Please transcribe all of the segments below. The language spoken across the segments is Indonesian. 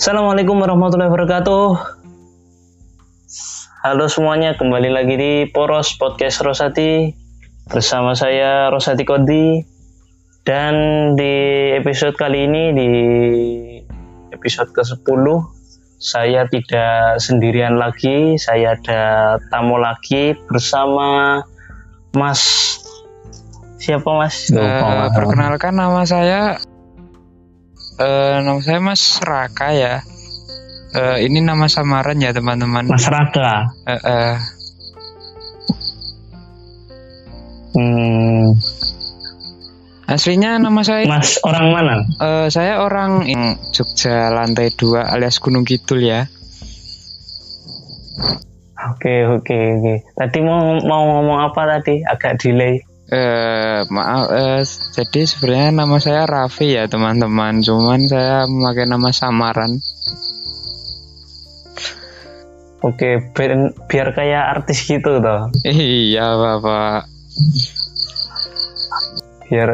Assalamualaikum warahmatullahi wabarakatuh. Halo semuanya, kembali lagi di Poros Podcast Rosati bersama saya Rosati Kodi dan di episode kali ini di episode ke-10 saya tidak sendirian lagi, saya ada tamu lagi bersama Mas siapa Mas? Uh, perkenalkan nama saya uh, nama saya Mas Raka ya. Uh, ini nama samaran ya teman-teman. Mas Raka. Uh, uh. Hmm. Aslinya nama saya Mas orang mana? Uh, saya orang Jogja lantai 2 alias Gunung Kidul ya. Oke oke oke. Tadi mau mau ngomong apa tadi? Agak delay. Eh maaf, eh, jadi sebenarnya nama saya Raffi ya teman-teman, cuman saya memakai nama samaran. Oke, biar, biar kayak artis gitu toh. Iya bapak. Biar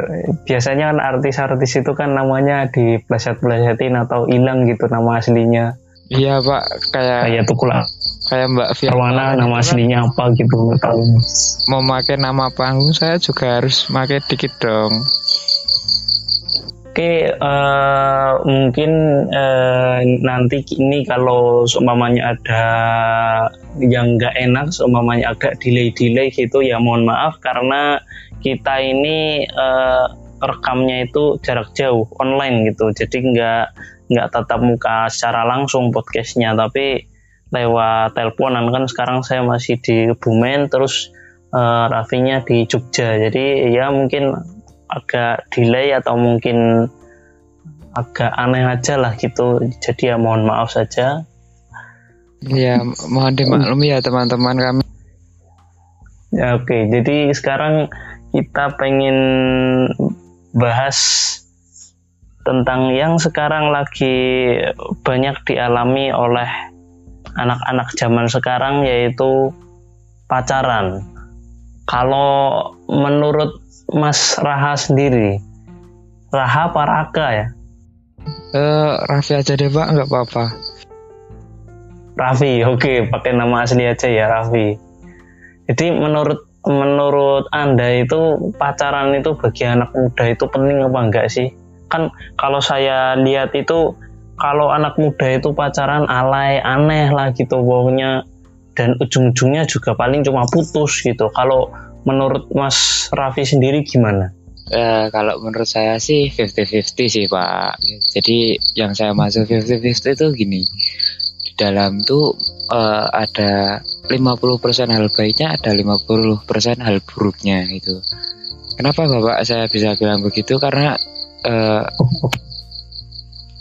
biasanya kan artis-artis itu kan namanya di pleset-plesetin atau hilang gitu nama aslinya. Iya pak, kayak kayak tukul kayak Mbak Firwana nama aslinya apa gitu tahu. Mau pakai nama panggung saya juga harus pakai dikit dong. Oke, uh, mungkin uh, nanti ini kalau seumpamanya ada yang nggak enak, seumpamanya agak delay-delay gitu ya mohon maaf. Karena kita ini uh, rekamnya itu jarak jauh online gitu, jadi nggak nggak tatap muka secara langsung podcastnya, tapi lewat teleponan. Kan sekarang saya masih di Kebumen terus uh, Rafinya di Jogja. Jadi ya mungkin agak delay atau mungkin agak aneh aja lah gitu. Jadi ya mohon maaf saja. Ya mohon dimaklumi ya teman-teman kami. Ya oke. Okay. jadi sekarang kita pengen bahas tentang yang sekarang lagi banyak dialami oleh anak-anak zaman sekarang yaitu pacaran. Kalau menurut Mas Raha sendiri, Raha apa Raka ya? Eh, uh, Raffi aja deh pak, nggak apa-apa. Raffi, oke, okay, pakai nama asli aja ya Raffi. Jadi menurut menurut anda itu pacaran itu bagi anak muda itu penting apa enggak sih? Kan kalau saya lihat itu kalau anak muda itu pacaran alay aneh lah gitu pokoknya dan ujung-ujungnya juga paling cuma putus gitu kalau menurut Mas Raffi sendiri gimana? Uh, kalau menurut saya sih 50-50 sih Pak. Jadi yang saya masuk 50-50 itu gini. Di dalam tuh uh, ada 50% hal baiknya ada 50% hal buruknya itu kenapa Bapak saya bisa bilang begitu? Karena uh,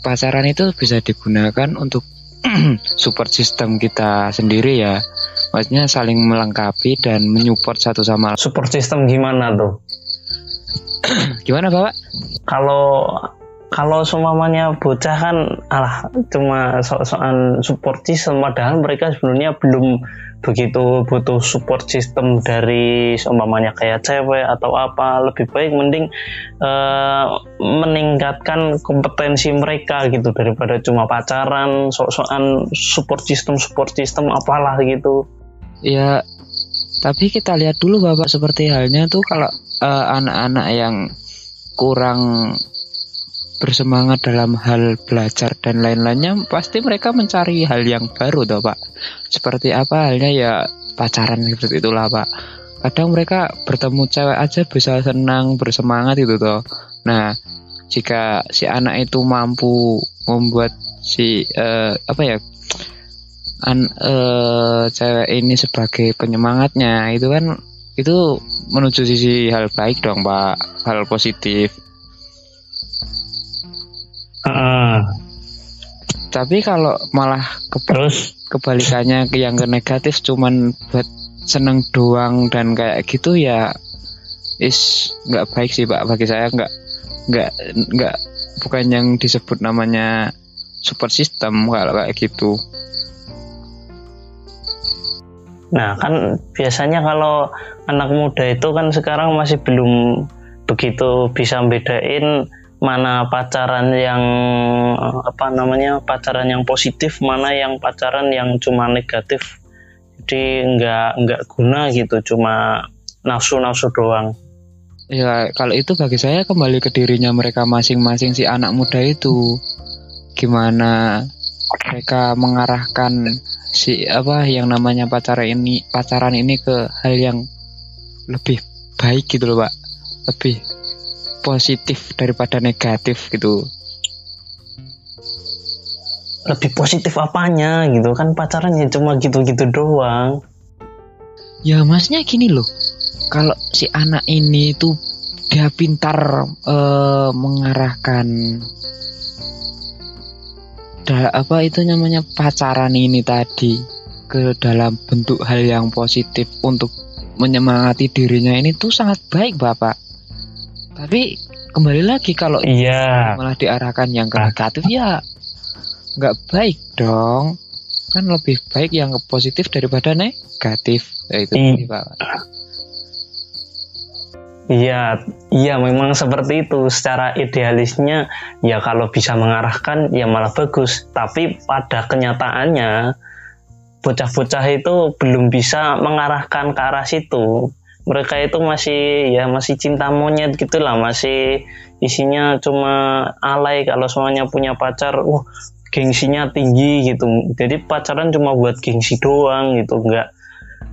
pacaran itu bisa digunakan untuk support sistem kita sendiri ya. Maksudnya saling melengkapi dan menyupport satu sama lain. Support system gimana tuh? Gimana bapak? Kalau kalau semuanya bocah kan alah cuma so-soan support system. Padahal mereka sebenarnya belum begitu butuh support system dari seumpamanya kayak cewek atau apa. Lebih baik mending uh, meningkatkan kompetensi mereka gitu daripada cuma pacaran sok-sokan support system support system apalah gitu. Ya tapi kita lihat dulu bapak seperti halnya tuh kalau uh, anak-anak yang kurang bersemangat dalam hal belajar dan lain-lainnya pasti mereka mencari hal yang baru toh pak. Seperti apa halnya ya pacaran seperti itulah pak. Kadang mereka bertemu cewek aja bisa senang bersemangat itu toh. Nah jika si anak itu mampu membuat si uh, apa ya an uh, cewek ini sebagai penyemangatnya itu kan itu menuju sisi hal baik dong pak hal positif Uh. Tapi kalau malah ke terus kebalikannya ke yang ke negatif cuman buat seneng doang dan kayak gitu ya is nggak baik sih pak bagi saya nggak nggak nggak bukan yang disebut namanya support system kalau kayak gitu. Nah kan biasanya kalau anak muda itu kan sekarang masih belum begitu bisa bedain mana pacaran yang apa namanya pacaran yang positif mana yang pacaran yang cuma negatif. Jadi nggak nggak guna gitu cuma nafsu nafsu doang. Ya kalau itu bagi saya kembali ke dirinya mereka masing-masing si anak muda itu gimana mereka mengarahkan si apa yang namanya pacaran ini pacaran ini ke hal yang lebih baik gitu loh pak. Lebih positif daripada negatif gitu. Lebih positif apanya gitu? Kan pacarannya cuma gitu-gitu doang ya masnya gini loh. Kalau si anak ini tuh dia pintar uh, mengarahkan da, apa itu namanya pacaran ini tadi ke dalam bentuk hal yang positif untuk menyemangati dirinya ini tuh sangat baik bapak. Tapi kembali lagi kalau iya. malah diarahkan yang ke negatif ya nggak baik dong kan lebih baik yang positif daripada negatif ya itu I pak Iya, iya memang seperti itu. Secara idealisnya ya kalau bisa mengarahkan ya malah bagus. Tapi pada kenyataannya bocah-bocah itu belum bisa mengarahkan ke arah situ. Mereka itu masih ya masih cinta monyet gitulah, masih isinya cuma alay kalau semuanya punya pacar. Wah, gengsinya tinggi gitu. Jadi pacaran cuma buat gengsi doang gitu nggak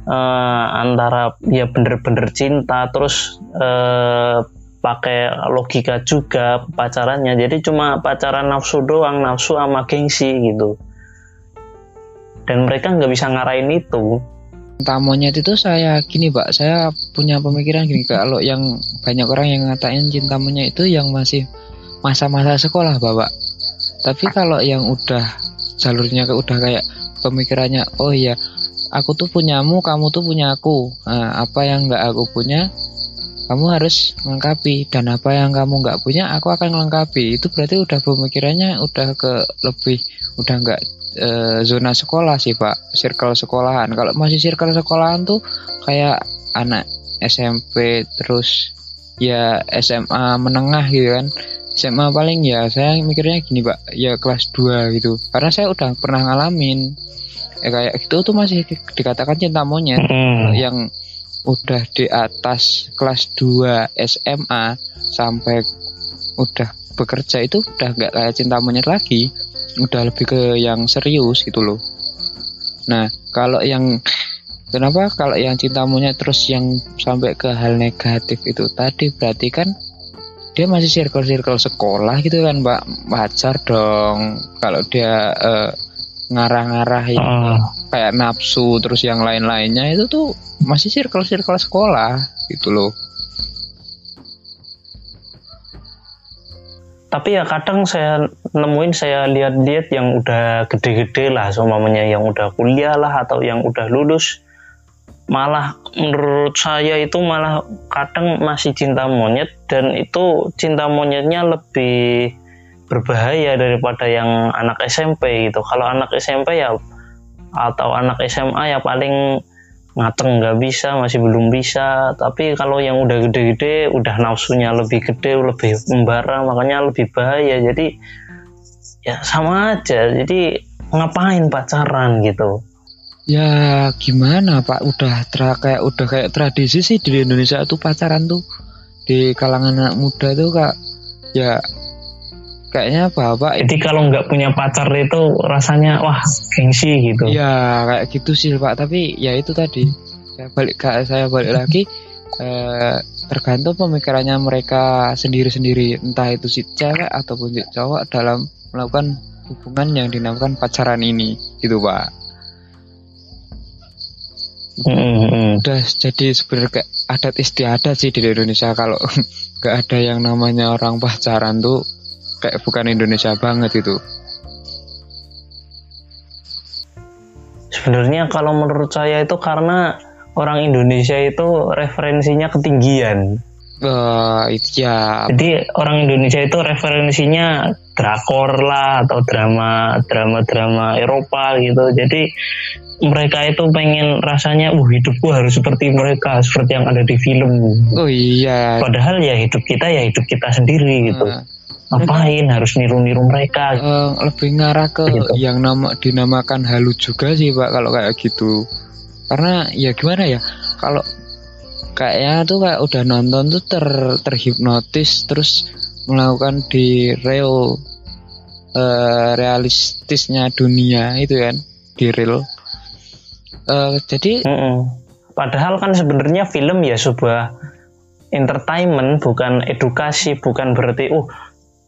uh, antara ya bener-bener cinta terus uh, pakai logika juga pacarannya. Jadi cuma pacaran nafsu doang nafsu sama gengsi gitu. Dan mereka nggak bisa ngarahin itu. Monyet itu saya gini pak saya punya pemikiran gini kalau yang banyak orang yang ngatain cinta monyet itu yang masih masa-masa sekolah bapak. Tapi kalau yang udah jalurnya udah kayak pemikirannya oh iya aku tuh punyamu kamu tuh punya aku. Nah, apa yang nggak aku punya kamu harus melengkapi. Dan apa yang kamu nggak punya aku akan melengkapi. Itu berarti udah pemikirannya udah ke lebih udah nggak e, zona sekolah sih pak. Circle sekolahan. Kalau masih circle sekolahan tuh kayak anak SMP terus ya SMA menengah gitu kan. SMA paling ya saya mikirnya gini pak ya kelas 2 gitu. Karena saya udah pernah ngalamin ya kayak gitu tuh masih dikatakan cinta monyet hmm. yang udah di atas kelas 2 SMA sampai udah bekerja itu udah nggak kayak cinta monyet lagi. Udah lebih ke yang serius gitu loh. Nah kalau yang kenapa kalau yang cinta monyet terus yang sampai ke hal negatif itu? Tadi berarti kan dia masih circle-circle sekolah gitu kan mbak? Wajar dong kalau dia uh, ngarah-ngarah yang uh. kayak nafsu terus yang lain-lainnya itu tuh masih circle-circle sekolah gitu loh tapi ya kadang saya nemuin saya lihat-lihat yang udah gede-gede lah semuanya yang udah kuliah lah atau yang udah lulus. Malah menurut saya itu malah kadang masih cinta monyet dan itu cinta monyetnya lebih berbahaya daripada yang anak SMP gitu. Kalau anak SMP ya atau anak SMA ya paling ngaceng nggak bisa masih belum bisa. Tapi kalau yang udah gede-gede udah nafsunya lebih gede lebih membara makanya lebih bahaya. Jadi ya sama aja. Jadi ngapain pacaran gitu? Ya gimana Pak, udah tra kayak udah kayak tradisi sih di Indonesia tuh pacaran tuh. Di kalangan anak muda tuh kak ya kayaknya bapak jadi kalau nggak punya pacar itu rasanya wah gengsi gitu. Ya kayak gitu sih pak. Tapi ya itu tadi. Saya balik saya balik lagi eh, tergantung pemikirannya mereka sendiri-sendiri. Entah itu si cewek ataupun si cowok dalam melakukan hubungan yang dinamakan pacaran ini gitu pak. Mm-hmm. Udah jadi sebenarnya adat istiadat sih di Indonesia. Kalau nggak ada yang namanya orang pacaran tuh kayak bukan Indonesia banget itu. Sebenarnya kalau menurut saya itu karena orang Indonesia itu referensinya ketinggian. Uh, itu ya Jadi orang Indonesia itu referensinya drakor lah atau drama drama drama Eropa gitu. Jadi mereka itu pengen rasanya, wah hidupku harus seperti mereka, seperti yang ada di film. oh iya Padahal ya hidup kita ya hidup kita sendiri gitu. Nah, Ngapain harus niru-niru mereka? eh, lebih ngarah ke Gitu. yang nama dinamakan halu juga sih pak kalau kayak gitu karena ya gimana ya kalau kayaknya tuh kayak udah nonton tuh ter terhipnotis terus melakukan di real eh, realistisnya dunia itu kan di real Eh, jadi Mm-mm. Padahal kan sebenarnya film ya sebuah entertainment, bukan edukasi, bukan berarti oh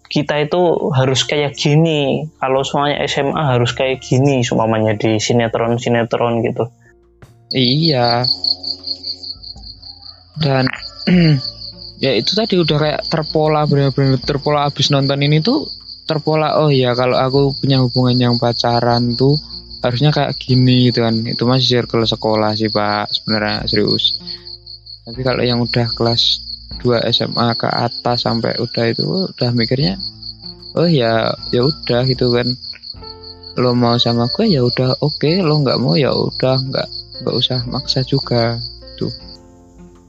kita itu harus kayak gini. Kalau semuanya SMA harus kayak gini, semuanya di sinetron-sinetron gitu. Iya. Dan ya itu tadi udah kayak terpola benar-benar terpola abis nonton ini tuh terpola oh ya kalau aku punya hubungan yang pacaran tuh harusnya kayak gini gitu kan. Itu masih circle sekolah sih pak sebenarnya serius. Tapi kalau yang udah kelas 2 SMA ke atas sampai udah itu udah mikirnya oh ya ya udah gitu kan lo mau sama gue ya udah oke. Lo nggak mau ya udah nggak nggak usah maksa juga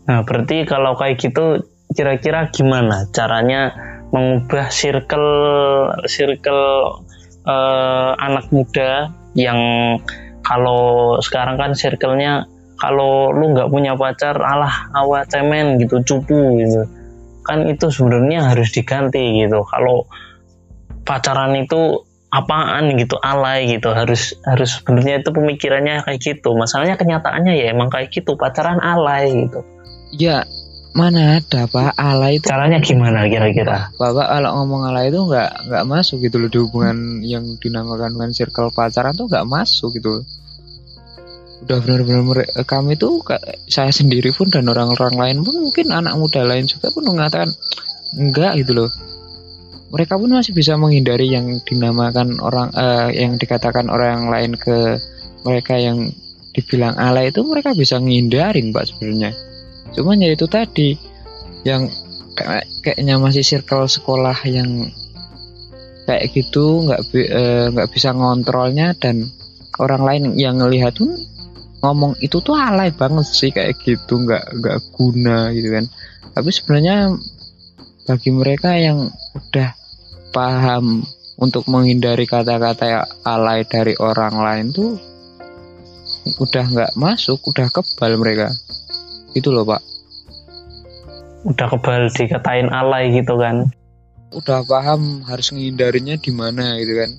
Nah, berarti kalau kayak gitu kira-kira gimana caranya mengubah circle circle eh, anak muda yang kalau sekarang kan circle-nya kalau lu nggak punya pacar alah awak cemen gitu cupu gitu. Kan itu sebenarnya harus diganti gitu. Kalau pacaran itu apaan gitu alay gitu. Harus harus sebenarnya itu pemikirannya kayak gitu. Masalahnya kenyataannya ya emang kayak gitu pacaran alay gitu. Ya mana ada pak. Alay itu caranya gimana kira-kira? Bapak kalau ngomong alay itu nggak nggak masuk gitu loh di hubungan yang dinamakan dengan circle pacaran tuh nggak masuk gitu. Loh. udah benar-benar kami tuh saya sendiri pun dan orang-orang lain pun mungkin anak muda lain juga pun mengatakan enggak gitu loh mereka pun masih bisa menghindari yang dinamakan orang eh, yang dikatakan orang lain ke mereka yang dibilang alay itu mereka bisa ngindarin pak sebenarnya. Cuman ya itu tadi yang kayak kayaknya masih circle sekolah yang kayak gitu nggak eh, nggak bisa ngontrolnya dan orang lain yang ngelihat pun ngomong itu tuh alay banget sih kayak gitu nggak nggak guna gitu kan. Tapi sebenarnya bagi mereka yang udah paham untuk menghindari kata-kata alay dari orang lain tuh udah nggak masuk udah kebal mereka. Itu loh pak. Udah kebal dikatain alay gitu kan. Udah paham harus menghindarinya di mana gitu kan.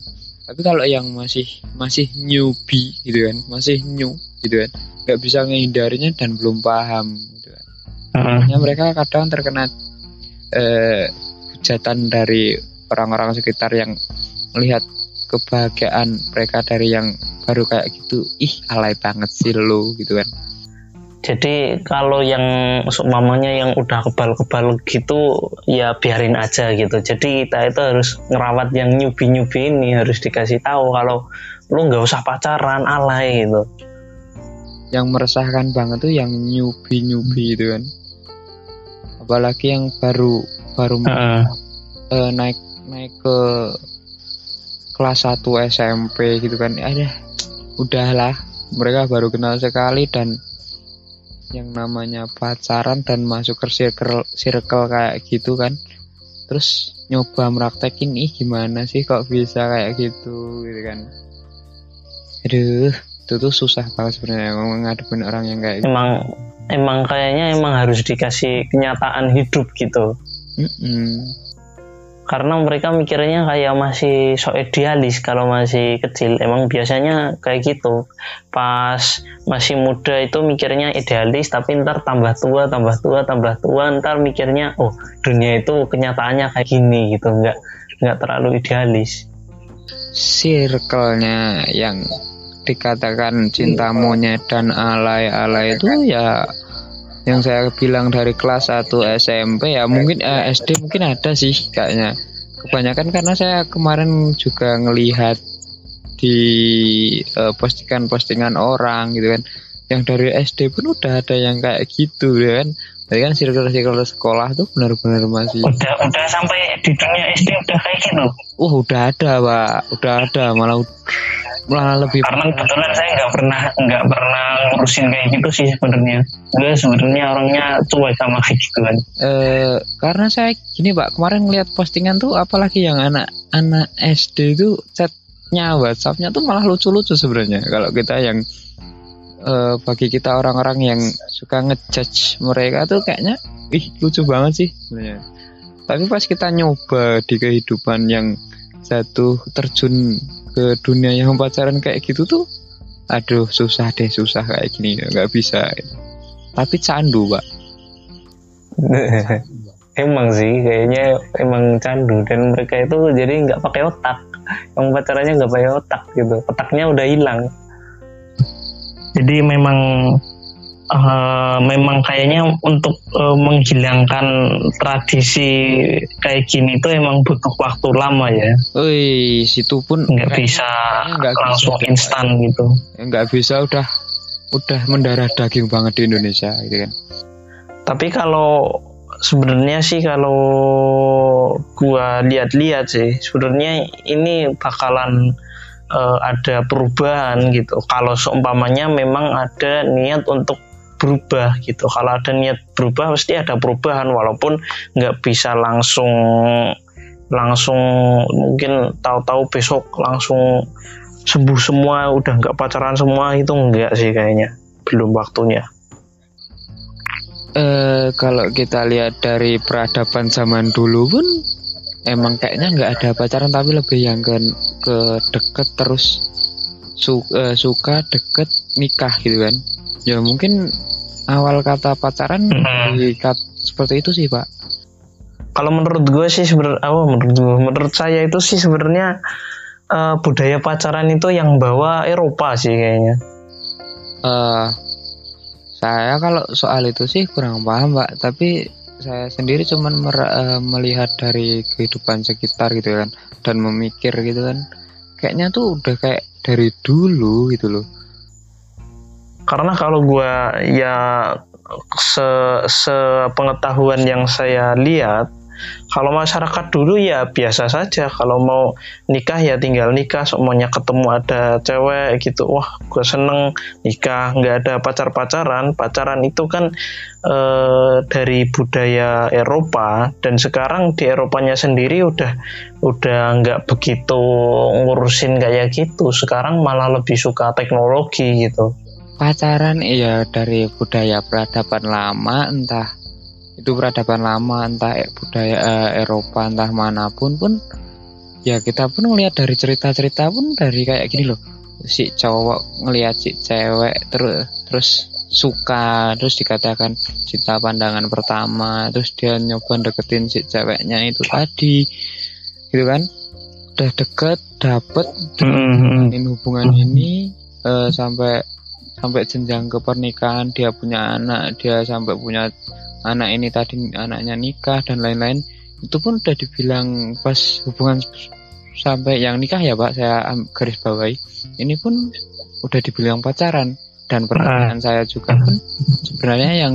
Tapi kalau yang masih masih newbie gitu kan masih new gitu kan nggak bisa menghindarinya dan belum paham gitu kan. Heeh. ya mereka kadang terkena eh, hujatan dari orang-orang sekitar yang melihat kebahagiaan mereka dari yang baru kayak gitu ih alay banget sih lo gitu kan Jadi kalau yang mamanya yang udah kebal-kebal gitu ya biarin aja gitu. Jadi kita itu harus ngerawat yang nyubi-nyubi ini harus dikasih tahu kalau lu nggak usah pacaran alay gitu. yang meresahkan banget tuh yang newbie gitu kan apalagi yang baru baru Heeh. eh, naik naik ke kelas 1 SMP gitu kan. Ada udahlah. Mereka baru kenal sekali dan yang namanya pacaran dan masuk ke circle circle kayak gitu kan. Terus nyoba meraktekin ih gimana sih kok bisa kayak gitu? Gitu kan. Aduh itu tuh susah banget sebenarnya ngadepin orang yang kayak gitu Emang kayaknya emang harus dikasih kenyataan hidup gitu. Mm-mm. Karena mereka mikirnya kayak masih so idealis kalau masih kecil. Emang biasanya kayak gitu. Pas masih muda itu mikirnya idealis, tapi ntar tambah tua, tambah tua, tambah tua, ntar mikirnya, oh dunia itu kenyataannya kayak gini gitu, nggak nggak terlalu idealis. circle-nya yang dikatakan cinta monyet dan alay-alay itu ya yang saya bilang dari kelas 1 SMP ya mungkin eh, SD mungkin ada sih kayaknya. Kebanyakan karena saya kemarin juga ngelihat di eh, postingan-postingan orang gitu kan yang dari SD pun udah ada yang kayak gitu ya kan? Jadi kan circle-circle sekolah tuh benar-benar masih udah udah sampai di dunia SD udah kayak gitu? Uh udah ada pak. Udah ada malah malah lebih karena kebetulan saya nggak pernah nggak pernah ngurusin kayak gitu sih sebenarnya. Gue sebenarnya orangnya cuek sama kayak gitu kan. Eh karena saya gini pak. Kemarin ngeliat postingan tuh apalagi yang anak-anak SD itu chatnya WhatsAppnya tuh malah lucu-lucu sebenarnya. Kalau kita yang eh, bagi kita orang-orang yang suka ngejudge mereka tuh kayaknya ih lucu banget sih sebenarnya. Tapi pas kita nyoba di kehidupan yang jatuh terjun ke dunia yang pacaran kayak gitu tuh aduh susah deh susah kayak gini nggak bisa. Tapi candu pak. Emang sih kayaknya emang candu. Dan mereka itu jadi nggak pakai otak. Yang pacarannya nggak pakai otak gitu. Otaknya udah hilang jadi memang uh, memang kayaknya untuk uh, menghilangkan tradisi kayak gini itu emang butuh waktu lama ya. Wih, situ pun nggak bisa nggak langsung instan gitu. Nggak bisa udah udah mendarah daging banget di Indonesia gitu kan. Tapi kalau sebenarnya sih kalau gua lihat-lihat sih sebenarnya ini bakalan eh, ada perubahan gitu. Kalau seumpamanya memang ada niat untuk berubah gitu. Kalau ada niat berubah pasti ada perubahan walaupun nggak bisa langsung langsung mungkin tahu-tahu besok langsung sembuh semua udah nggak pacaran semua itu enggak sih kayaknya belum waktunya. eh kalau kita lihat dari peradaban zaman dulu pun emang kayaknya nggak ada pacaran tapi lebih yang ke ke deket terus su- eh, suka deket nikah gitu kan. Ya mungkin awal kata pacaran kat- seperti itu sih pak. Kalau menurut gue sih sebenarnya apa menurut gue menurut saya itu sih sebenarnya eh, budaya pacaran itu yang bawa Eropa sih kayaknya. Eh saya kalau soal itu sih kurang paham pak. Tapi saya sendiri cuman mer- eh, melihat dari kehidupan sekitar gitu kan dan memikir gitu kan kayaknya tuh udah kayak dari dulu gitu loh. Karena kalau gue ya se sepengetahuan yang saya lihat kalau masyarakat dulu ya biasa saja. Kalau mau nikah ya tinggal nikah. Semuanya ketemu ada cewek gitu wah gue seneng nikah. Nggak ada pacar pacaran itu kan eh, dari budaya Eropa. Dan sekarang di Eropanya sendiri udah udah nggak begitu ngurusin kayak gitu. Sekarang malah lebih suka teknologi gitu. Pacaran iya dari budaya peradaban lama entah itu peradaban lama entah eh, budaya eh, Eropa entah mana pun pun ya kita pun ngelihat dari cerita-cerita pun dari kayak gini loh si cowok ngelihat si cewek terus terus suka terus dikatakan cinta pandangan pertama terus dia nyoba deketin si ceweknya itu tadi gitu kan udah deket dapet Mm-mm. jalanin hubungan ini eh, sampai sampai jenjang ke pernikahan dia punya anak dia sampai punya anak ini tadi anaknya nikah dan lain-lain itu pun udah dibilang pas hubungan sampai yang nikah ya pak saya garis bawahi. Ini pun udah dibilang pacaran dan pertanyaan saya juga pun sebenarnya yang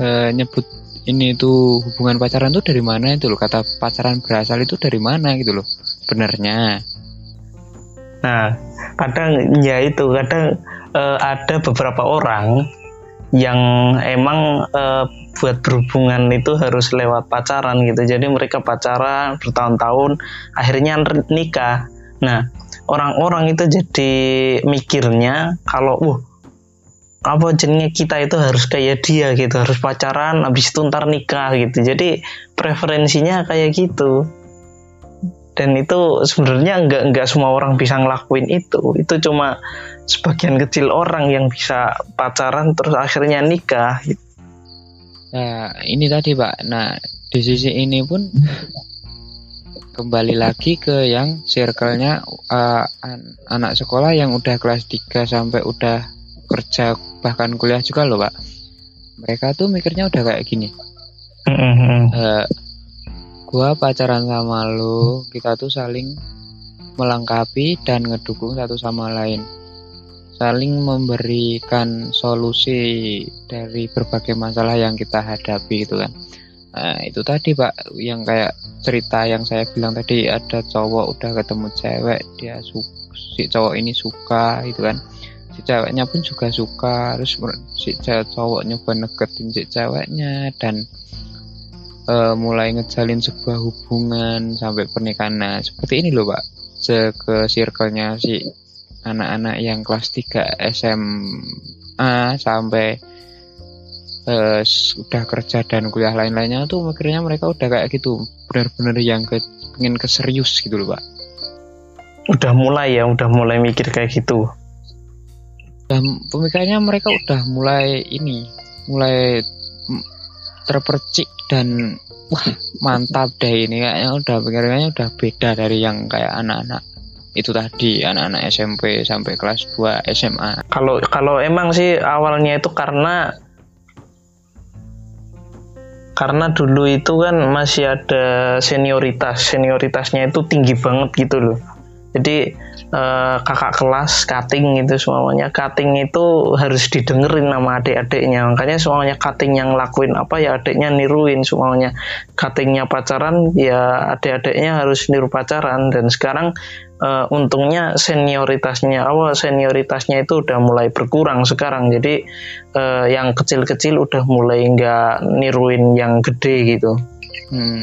eh, nyebut ini tuh hubungan pacaran tuh dari mana itu loh? Kata pacaran berasal itu dari mana gitu loh sebenarnya. Nah, kadang ya itu kadang eh, ada beberapa orang yang emang eh, buat berhubungan itu harus lewat pacaran gitu. Jadi mereka pacaran bertahun-tahun, akhirnya nikah. Nah, orang-orang itu jadi mikirnya kalau, wah, apa jenenge kita itu harus kayak dia gitu, harus pacaran, habis itu ntar nikah gitu. Jadi preferensinya kayak gitu dan itu sebenarnya nggak nggak semua orang bisa ngelakuin itu itu cuma sebagian kecil orang yang bisa pacaran terus akhirnya nikah gitu. Nah, ini tadi Pak. Nah, di sisi ini pun kembali lagi ke yang circle-nya uh, an- anak sekolah yang udah kelas 3 sampai udah kerja bahkan kuliah juga loh, Pak. Mereka tuh mikirnya udah kayak gini. Eh, gua pacaran sama lu, kita tuh saling melengkapi dan ngedukung satu sama lain. saling memberikan solusi dari berbagai masalah yang kita hadapi gitu kan nah itu tadi pak yang kayak cerita yang saya bilang tadi ada cowok udah ketemu cewek dia su si cowok ini suka gitu kan si ceweknya pun juga suka terus si cowok nyoba neketin si ceweknya dan uh, mulai ngejalin sebuah hubungan sampai pernikahan. Nah seperti ini loh pak. Ke circle-nya si anak-anak yang kelas 3 SMA sampai uh, udah kerja dan kuliah lain-lainnya tuh akhirnya mereka udah kayak gitu benar-benar yang ke, pengen keserius gitu loh pak. Udah mulai ya udah mulai mikir kayak gitu. Dan pemikirannya mereka udah mulai ini mulai terpercik dan wah mantap deh ini kayaknya udah pikirannya udah beda dari yang kayak anak-anak itu tadi anak-anak SMP sampai kelas 2 SMA. Kalau kalau emang sih awalnya itu karena karena dulu itu kan masih ada senioritas, senioritasnya itu tinggi banget gitu loh. Jadi uh, kakak kelas cutting itu semuanya. Cutting itu harus didengerin sama adik-adiknya. Makanya semuanya cutting yang lakuin apa ya adiknya niruin semuanya. Cuttingnya pacaran ya adik-adiknya harus niru pacaran. Dan sekarang uh, untungnya senioritasnya awal senioritasnya itu udah mulai berkurang sekarang. Jadi uh, yang kecil-kecil udah mulai nggak niruin yang gede gitu hmm.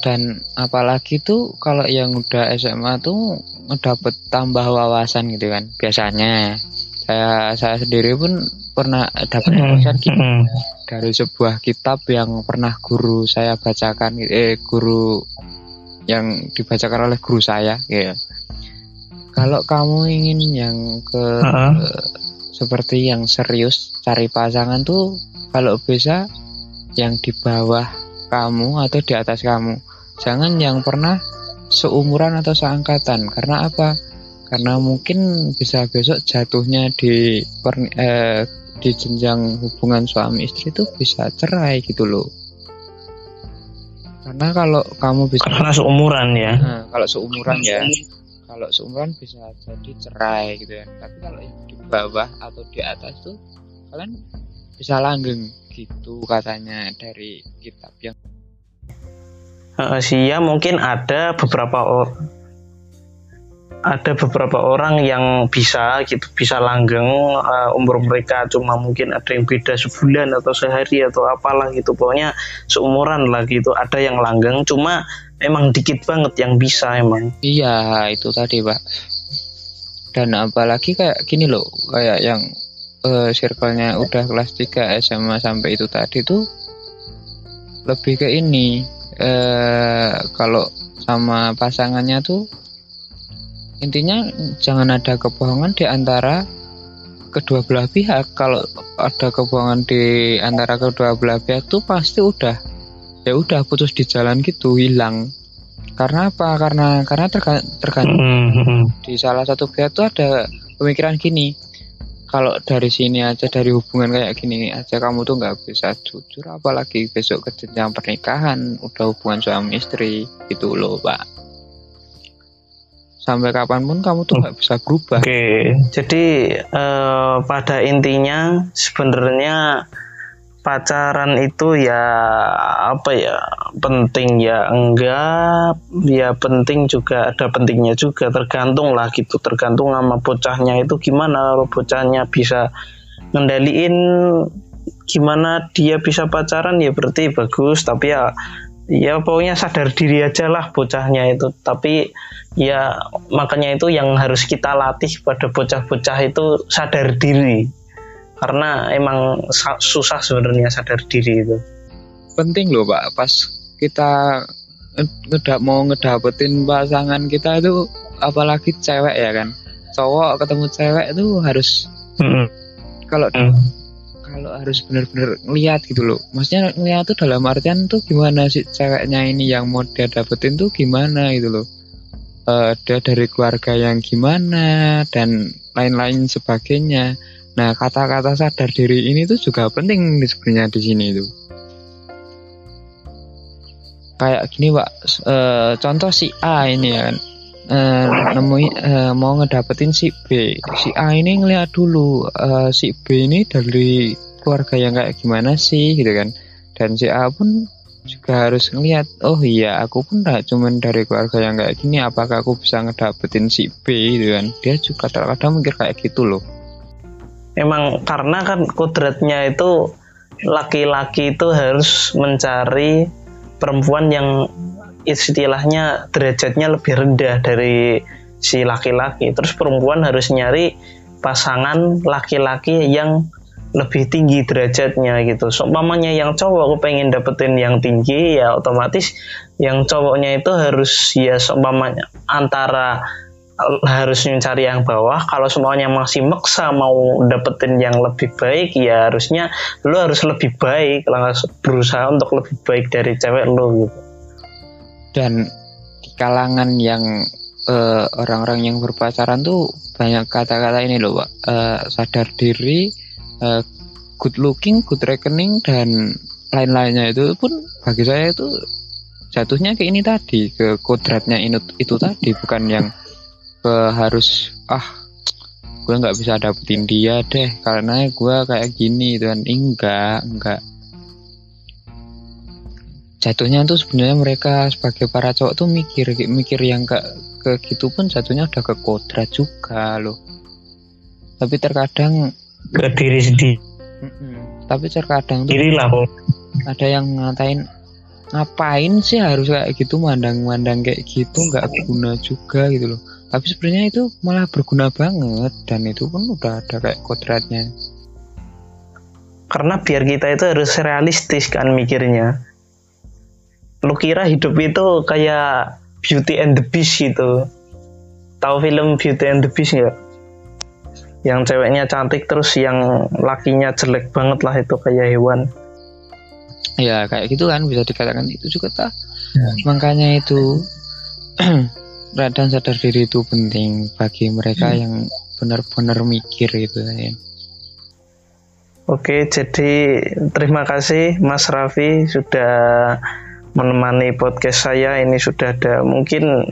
Dan apalagi tuh kalau yang udah SMA tuh ngedapet tambah wawasan gitu kan biasanya. Saya saya sendiri pun pernah dapat hmm, wawasan gitu. Hmm. dari sebuah kitab yang pernah guru saya bacakan eh guru yang dibacakan oleh guru saya ya. Kalau kamu ingin yang ke uh -huh. seperti yang serius cari pasangan tuh kalau bisa yang di bawah kamu atau di atas kamu Jangan yang pernah seumuran atau seangkatan. Karena apa? Karena mungkin bisa besok jatuhnya di per, eh, di jenjang hubungan suami istri itu bisa cerai gitu loh. Karena kalau kamu bisa karena seumuran ya. Nah, kalau seumuran ya. Kalau seumuran bisa jadi cerai gitu ya. Tapi kalau yang di bawah atau di atas tuh kalian bisa langgeng gitu katanya dari kitab yang uh, Sia mungkin ada beberapa ada beberapa orang yang bisa gitu bisa langgeng uh, umur mereka. Cuma mungkin ada yang beda sebulan atau sehari atau apalah gitu. Pokoknya seumuran lah gitu ada yang langgeng. Cuma emang dikit banget yang bisa emang. Iya itu tadi pak. Dan apalagi kayak gini loh kayak yang uh, circle-nya udah kelas 3 SMA sampai itu tadi tuh lebih ke ini eh, kalau sama pasangannya tuh intinya jangan ada kebohongan di antara kedua belah pihak. Kalau ada kebohongan di antara kedua belah pihak tuh pasti udah ya udah putus di jalan gitu hilang. Karena apa? Karena karena tergantung mm-hmm. di salah satu pihak tuh ada pemikiran gini kalau dari sini aja dari hubungan kayak gini aja kamu tuh nggak bisa jujur apalagi besok ke jenjang pernikahan udah hubungan suami istri itu loh pak sampai kapan pun kamu tuh nggak bisa berubah oke okay. jadi uh, pada intinya sebenarnya pacaran itu ya apa ya penting ya enggak. Ya penting juga ada pentingnya juga tergantung lah gitu. Tergantung sama bocahnya itu gimana. Kalau bocahnya bisa ngendaliin gimana dia bisa pacaran ya berarti bagus. Tapi ya ya pokoknya sadar diri aja lah bocahnya itu. Tapi ya makanya itu yang harus kita latih pada bocah-bocah itu sadar diri karena emang susah sebenarnya sadar diri itu. Penting loh pak. Pas kita ngedak mau ngedapetin pasangan kita itu apalagi cewek ya kan. Cowok ketemu cewek itu harus kalau mm. kalau harus benar-benar ngeliat gitu loh. Maksudnya ngeliat tuh dalam artian tuh gimana sih ceweknya ini yang mau dia dapetin tuh gimana gitu loh. Uh, dia dari keluarga yang gimana dan lain-lain sebagainya Nah, kata-kata sadar diri ini tuh juga penting sebenarnya di sini itu. Kayak gini, Pak. E, contoh si A ini ya kan. uh, nemui uh, mau ngedapetin si B si A ini ngeliat dulu uh, si B ini dari keluarga yang kayak gimana sih gitu kan dan si A pun juga harus ngeliat oh iya aku pun gak cuman dari keluarga yang kayak gini apakah aku bisa ngedapetin si B gitu kan dia juga terkadang mikir kayak gitu loh emang karena kan kodratnya itu laki-laki itu harus mencari perempuan yang istilahnya derajatnya lebih rendah dari si laki-laki. Terus perempuan harus nyari pasangan laki-laki yang lebih tinggi derajatnya gitu. So, mamanya yang cowok aku pengen dapetin yang tinggi ya otomatis yang cowoknya itu harus ya seumpamanya antara harus mencari yang bawah. Kalau semuanya masih maksa mau dapetin yang lebih baik ya harusnya lu harus lebih baik berusaha untuk lebih baik dari cewek lu gitu. Dan di kalangan yang eh, orang-orang yang berpacaran tuh banyak kata-kata ini loh uh, sadar diri uh, good looking good reckoning dan lain-lainnya itu pun bagi saya itu jatuhnya ke ini tadi ke kodratnya itu, itu tadi bukan yang ke harus ah gue nggak bisa dapetin dia deh karena gue kayak gini dan enggak enggak jatuhnya tuh sebenarnya mereka sebagai para cowok tuh mikir mikir yang gak ke gitu pun jatuhnya udah ke kodrat juga loh. Tapi terkadang ke diri sendiri. Tapi terkadang tuh lah ada yang ngatain ngapain sih harus kayak gitu mandang-mandang kayak gitu nggak guna juga gitu loh tapi sebenarnya itu malah berguna banget dan itu pun udah ada kayak kodratnya. Karena biar kita itu harus realistis kan mikirnya. Lu kira hidup itu kayak Beauty and the Beast gitu. Tahu film Beauty and the Beast nggak? Yang ceweknya cantik terus yang lakinya jelek banget lah itu kayak hewan. Ya kayak gitu kan bisa dikatakan itu juga tak ya. makanya itu dan sadar diri itu penting bagi mereka hmm. yang benar-benar mikir gitu ya. Oke, jadi terima kasih Mas Raffi sudah menemani podcast saya. Ini sudah ada mungkin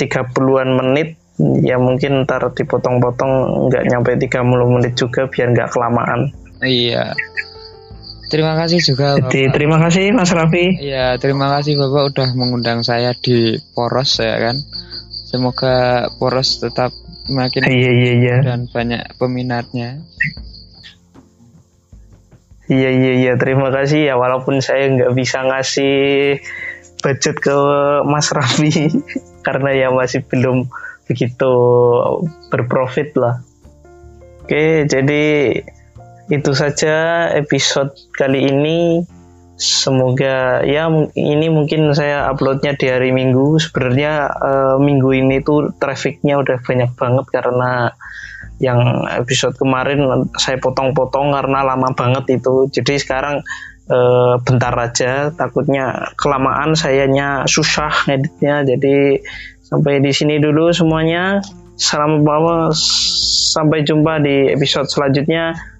30-an menit. Ya mungkin ntar dipotong-potong nggak nyampe 30 menit juga biar nggak kelamaan. Iya terima kasih juga Jadi, terima kasih Mas Raffi. Iya terima kasih Bapak udah mengundang saya di Poros ya kan? Semoga Poros tetap makin iya, iya, iya. dan banyak peminatnya. Iya iya iya terima kasih. Ya walaupun saya nggak bisa ngasih budget ke Mas Raffi karena ya masih belum begitu berprofit lah. Oke jadi itu saja episode kali ini. Semoga ya ini mungkin saya uploadnya di hari Minggu. Sebenarnya uh, minggu ini tuh trafficnya udah banyak banget karena yang episode kemarin saya potong-potong karena lama banget itu. Jadi sekarang e, bentar aja. Takutnya kelamaan sayanya susah editnya jadi sampai di sini dulu semuanya. Salam bawa sampai jumpa di episode selanjutnya